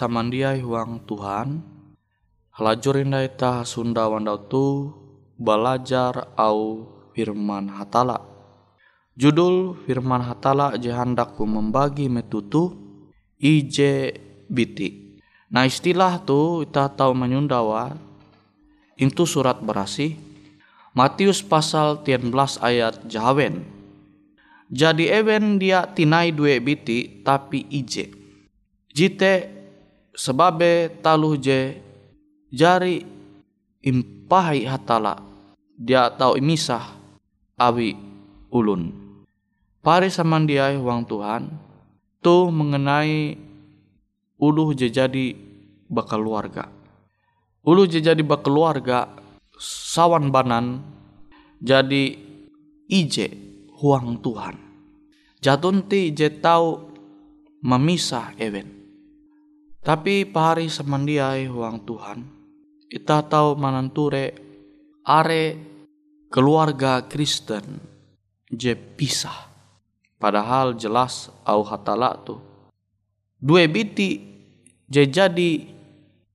Samandiai huang Tuhan Halajurin ita Sunda wandau tu belajar au firman hatala. Judul firman hatala jahandaku membagi metutu biti. Nah istilah tu kita tahu menyundawa Itu surat berasi Matius pasal 13 ayat jahawen. Jadi ewen dia tinai dua biti tapi ije jite sebabe taluh je jari impahai hatala dia tahu imisah awi ulun pari samandiai wang Tuhan tu mengenai uluh je jadi berkeluarga. Ulu je jadi berkeluarga sawan banan jadi ije huang Tuhan. Jatunti je tahu memisah ewen. Tapi pahari semandiai huang Tuhan, kita tahu mananture are keluarga Kristen je pisah. Padahal jelas au hatala tu. Dua biti je jadi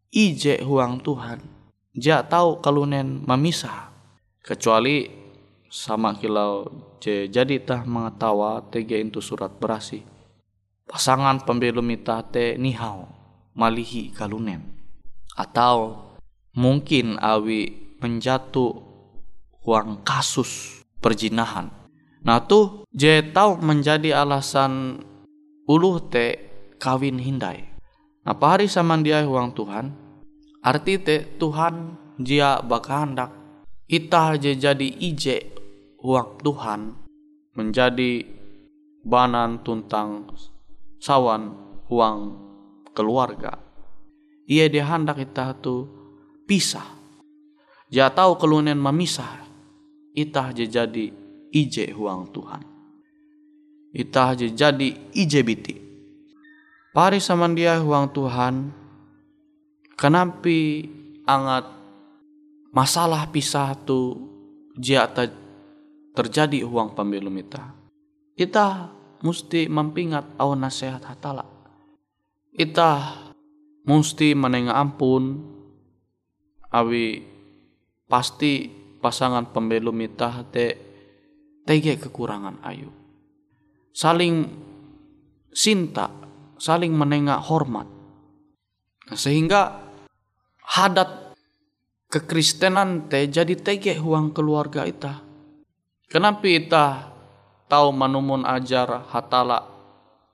ije huang Tuhan. Ja tahu kalunen memisah. Kecuali sama kilau je jadi tah mengetawa tege itu surat berasi. Pasangan pembelum ita te nihau malihi kalunen. Atau mungkin awi menjatuh uang kasus perjinahan Nah tuh je tahu menjadi alasan uluh te kawin hindai. Nah hari sama dia uang Tuhan, arti te Tuhan jia hendak kita je jadi ije uang Tuhan menjadi banan tuntang sawan uang keluarga. Ia dia hendak kita tu pisah. Dia tahu kelunen memisah. Itah je jadi ije huang Tuhan. Ita aja jadi ije biti. Pari sama dia huang Tuhan. Kenapa angat masalah pisah tu jia terjadi huang pembelum ita. Ita mesti mempingat awan nasihat hatala. Ita mesti menengah ampun awi pasti pasangan pembelum ita te tege kekurangan ayu. Saling cinta, saling menengah hormat. Nah, sehingga hadat kekristenan te jadi tege huang keluarga ita. Kenapa ita tahu manumun ajar hatala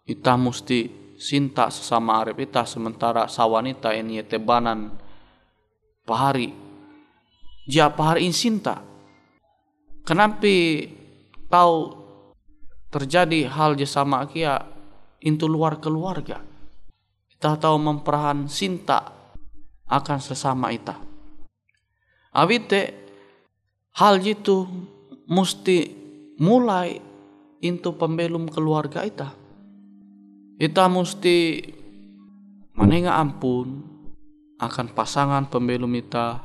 ita musti cinta sesama arif ita sementara sawanita ini tebanan pahari dia pahari in cinta kenapa tahu terjadi hal sama kia itu luar keluarga. Kita tahu memperahan cinta akan sesama kita. Awite hal itu mesti mulai itu pembelum keluarga kita. Kita mesti menengah ampun akan pasangan pembelum kita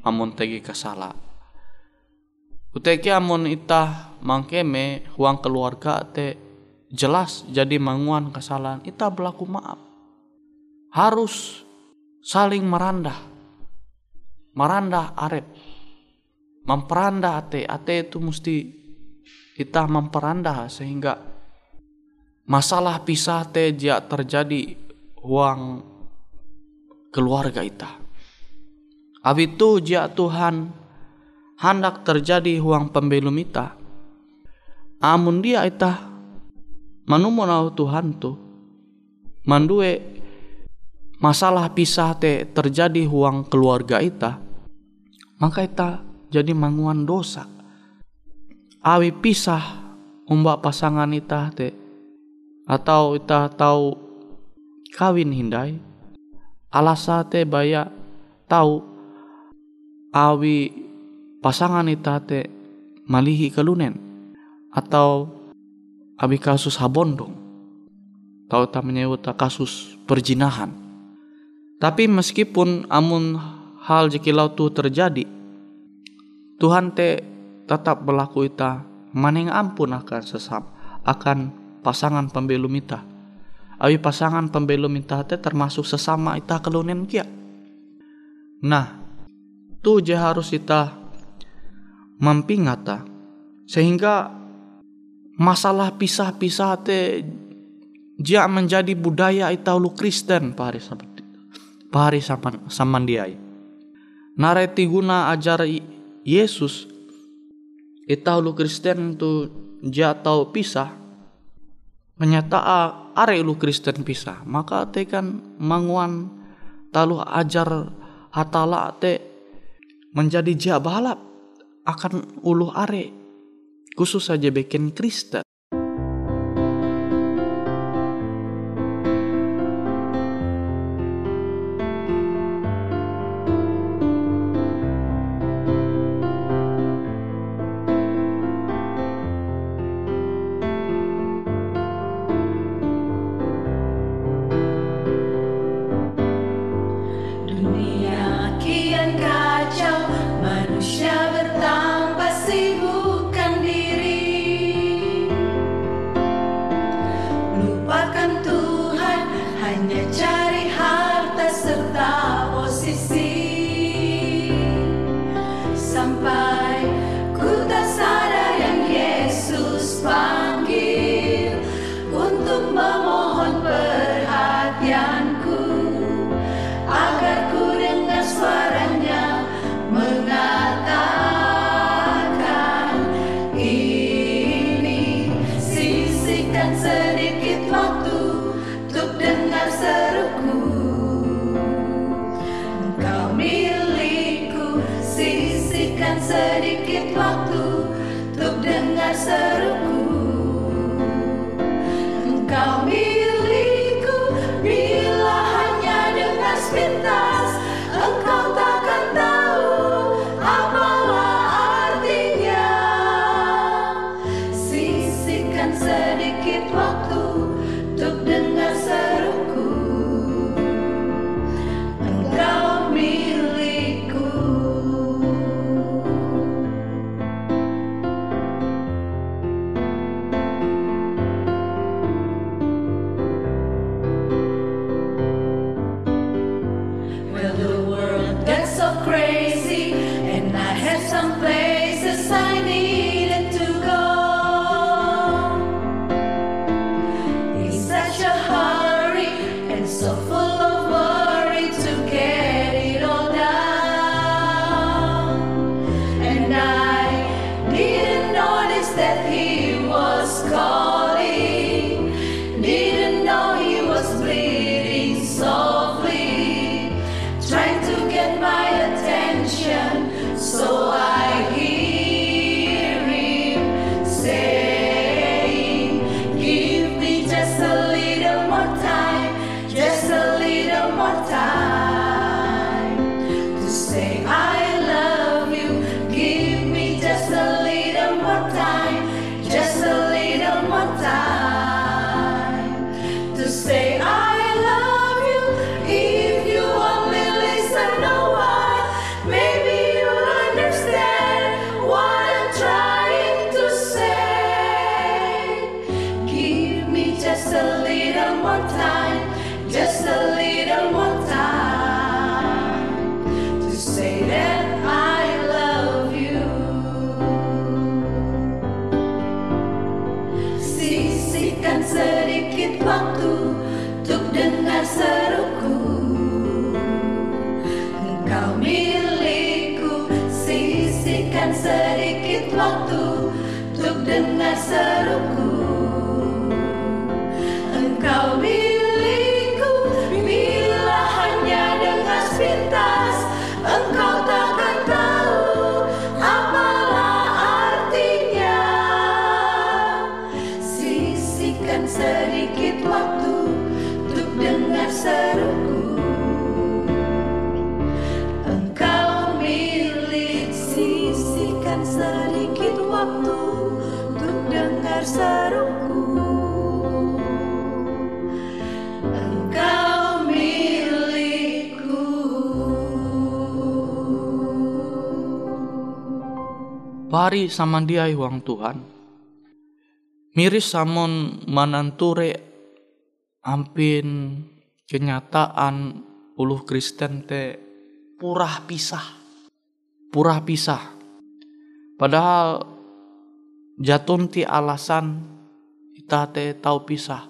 amun tegi kesalahan Uteki amun itah mangkeme huang keluarga te jelas jadi manguan kesalahan ita berlaku maaf. Harus saling merandah. Merandah arep. Memperandah ate. Ate itu mesti kita memperandah sehingga masalah pisah te jia terjadi huang keluarga ita. Abitu jia Tuhan hendak terjadi huang pembelum ita. Amun dia ita manumun au Tuhan tu mandue masalah pisah te terjadi huang keluarga ita maka ita jadi manguan dosa awi pisah umbak pasangan ita te atau ita tahu kawin hindai. Alasate baya tahu awi pasangan ita te malihi kalunen atau abi kasus habondong. Tahu tak menyebut kasus perjinahan. Tapi meskipun amun hal jekilau tu terjadi Tuhan te tetap berlaku ita maneng ampun akan sesam akan pasangan pembelum ita abi pasangan pembelum ita te termasuk sesama ita kelunen kia. Nah tu je harus ita mampingata. Sehingga masalah pisah-pisah te dia menjadi budaya itaulu Kristen pari seperti pari saman samandiai nareti guna ajar Yesus itaulu Kristen tu dia tahu pisah kenyataan are lu Kristen pisah maka te kan manguan talu ajar hatala te menjadi jabalap akan ulu are khusus saja bikin Kristen Pari sama dia uang Tuhan. Miris samon mananture ampin kenyataan uluh Kristen te purah pisah. Purah pisah. Padahal jatun ti alasan kita te tahu pisah.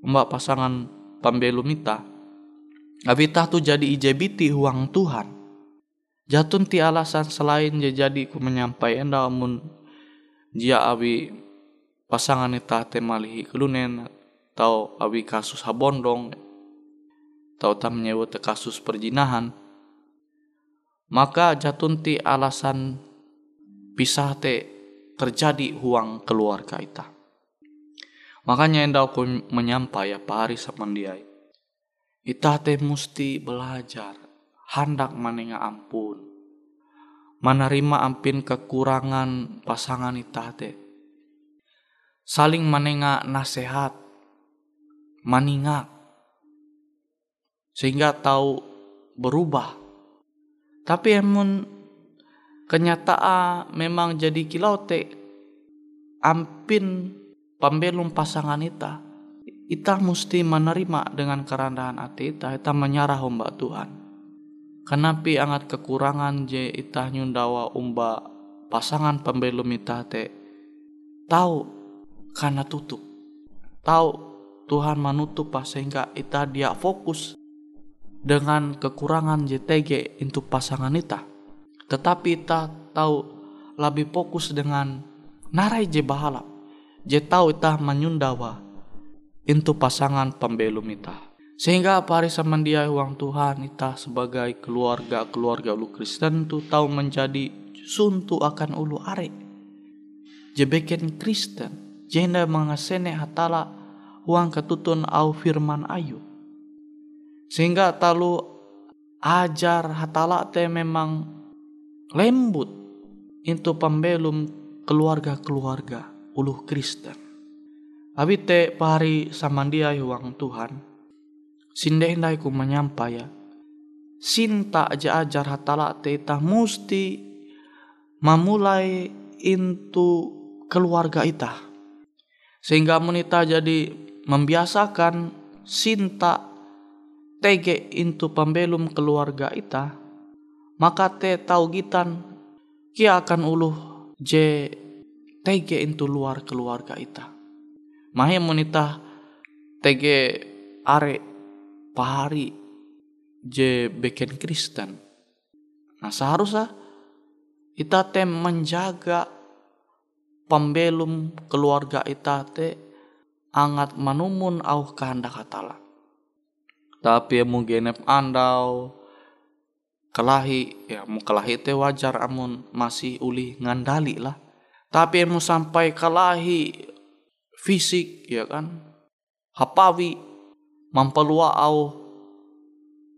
Mbak pasangan pembelum ita. Abita tu jadi ijebiti uang Tuhan jatun ti alasan selain jadi ku menyampaikan namun dia abi pasangan ita te malihi kelunen tau abi kasus habondong tau tam menyebut kasus perjinahan. Maka jatun ti alasan pisah te terjadi huang keluarga ita makanya endau ku menyampai ya pari sama dia ita te musti belajar hendak manenga ampun. Menerima ampin kekurangan pasangan itate. Saling menenga nasihat, maningat, sehingga tahu berubah. Tapi emun kenyataan memang jadi kilau te ampin pembelum pasangan ita. Ita mesti menerima dengan kerendahan hati ita, ita menyerah mbak Tuhan Kenapi angat kekurangan je itah nyundawa umba pasangan pembelum itah te. Tahu karena tutup. Tahu Tuhan menutup pas sehingga itah dia fokus dengan kekurangan JTG untuk pasangan itah. Tetapi itah tahu lebih fokus dengan narai je bahalap. Je tahu itah menyundawa untuk pasangan pembelum itah sehingga pari samandia uang Tuhan kita sebagai keluarga-keluarga ulu Kristen tu tahu menjadi suntu akan ulu are. Jebeken Kristen, jenda mengasene hatala uang ketutun au firman ayu. Sehingga talu ajar hatala te memang lembut itu pembelum keluarga-keluarga ulu Kristen. Abi te pari samandia uang Tuhan, Sindai ku menyampai ya. Sinta aja ajar hatala teta musti memulai into keluarga ita. Sehingga menita jadi membiasakan sinta tege into pembelum keluarga ita. Maka te tau gitan kia akan uluh je tege into luar keluarga ita. Mahe menita tege are pahari je beken Kristen. Nah seharusnya kita tem menjaga pembelum keluarga kita te angat manumun au kehendak hatala. Tapi mau genep andau kelahi ya mau kelahi te wajar amun masih uli ngandali lah. Tapi mau sampai kelahi fisik ya kan hapawi mampelua au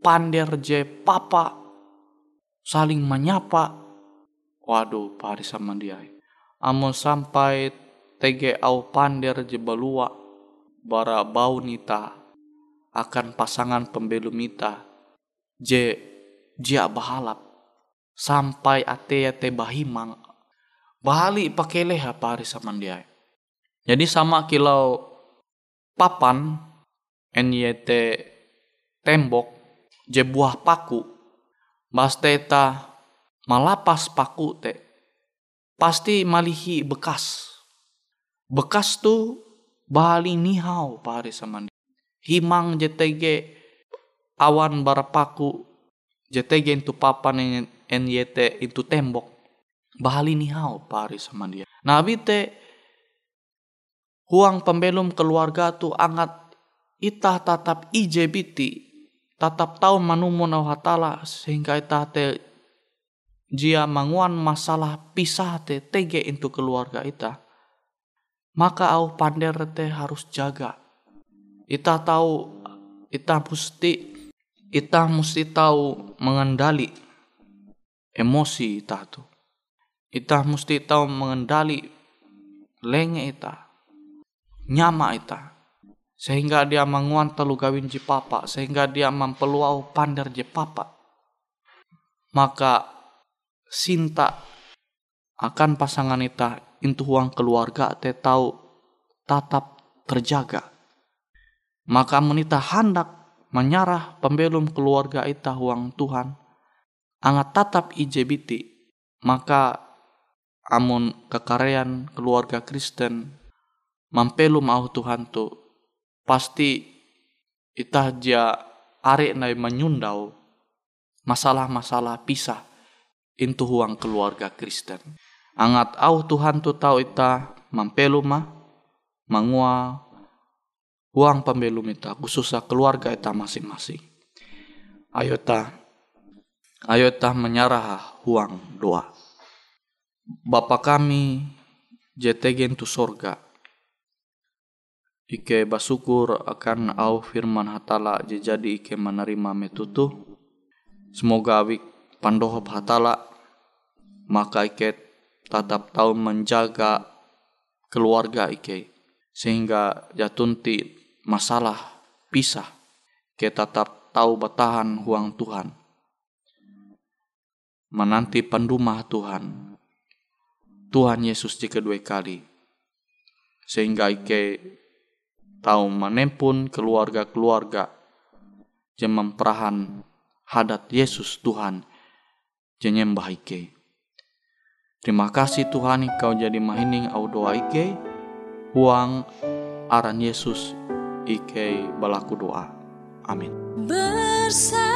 pander je papa saling menyapa. Waduh pari sama dia amun sampai tege au pander je belua bara bau nita akan pasangan pembelum nita je jia bahalap. Sampai ate ate bahimang. Bahali pakai leha pari sama dia jadi sama kilau papan NYT tembok je buah paku. Basteta malapas paku te. Pasti malihi bekas. Bekas tu bali nihau pare samandi himang JTG awan barapaku JTG itu papan NYT itu tembok. Bali nihau pare sama dia. Nabi te huang pembelum keluarga tu angat itah tatap IJBT tatap tahu manumun hatala sehingga itah te jia manguan masalah pisah te tege itu keluarga ita maka au pander te harus jaga. Ita tahu ita mesti ita mesti tahu mengendali emosi ita tu. Ita mesti tahu mengendali lenge ita nyama ita sehingga dia menguan telu gawin je papa. Sehingga dia mempeluau pander je papa. Maka sinta akan pasangan ita itu uang keluarga te tahu tatap terjaga. Maka menita hendak menyarah pembelum keluarga ita uang Tuhan angat tatap IJBT maka amun kekarean keluarga Kristen mampelum au Tuhan tu pasti itah dia arek nai menyundau masalah-masalah pisah intu huang keluarga Kristen. Angat au Tuhan tu tahu ita mampelu mah mangua huang pembelum ita khususnya keluarga ita masing-masing. Ayo ta ayo ta menyarah huang doa. Bapa kami JTG tu sorga Ike basukur akan au firman hatala jadi ike menerima metutu. Semoga awik pandohop hatala maka ike tetap tahu menjaga keluarga ike sehingga jatunti masalah pisah ke tetap tahu bertahan huang Tuhan menanti pendumah Tuhan Tuhan Yesus di kedua kali sehingga ike tahu menempun keluarga-keluarga yang memperahan hadat Yesus Tuhan jenyembah ike. Terima kasih Tuhan kau jadi mahining au doa ike huang aran Yesus ike balaku doa. Amin. Bersabdalah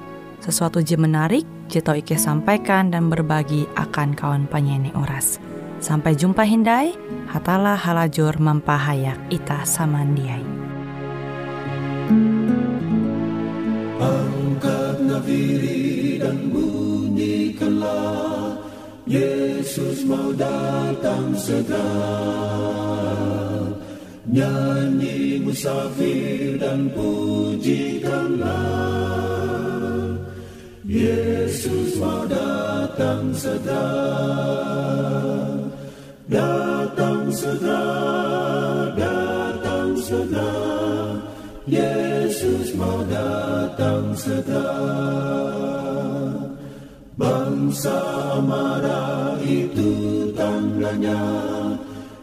sesuatu je menarik, je tau Ike sampaikan dan berbagi akan kawan penyanyi Uras. Sampai jumpa Hindai, hatalah halajur mempahayak ita samandiai. Angkat nafiri dan bunyikanlah Yesus mau datang segera Nyanyi musafir dan pujikanlah Yesus mau datang segera. Datang segera, datang segera. Yesus mau datang segera. Bangsa marah itu tandanya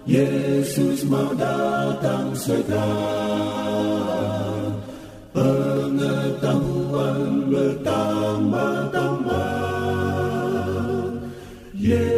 Yesus mau datang segera. Pengetahuan bertambah-tambah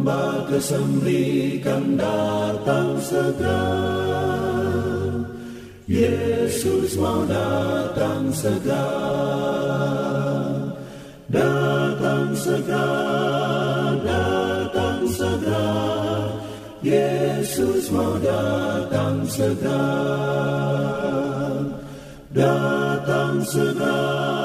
Domba kesembelikan datang segera. Yesus mau datang segera. Datang segera, datang segera. Yesus mau datang segera. Datang segera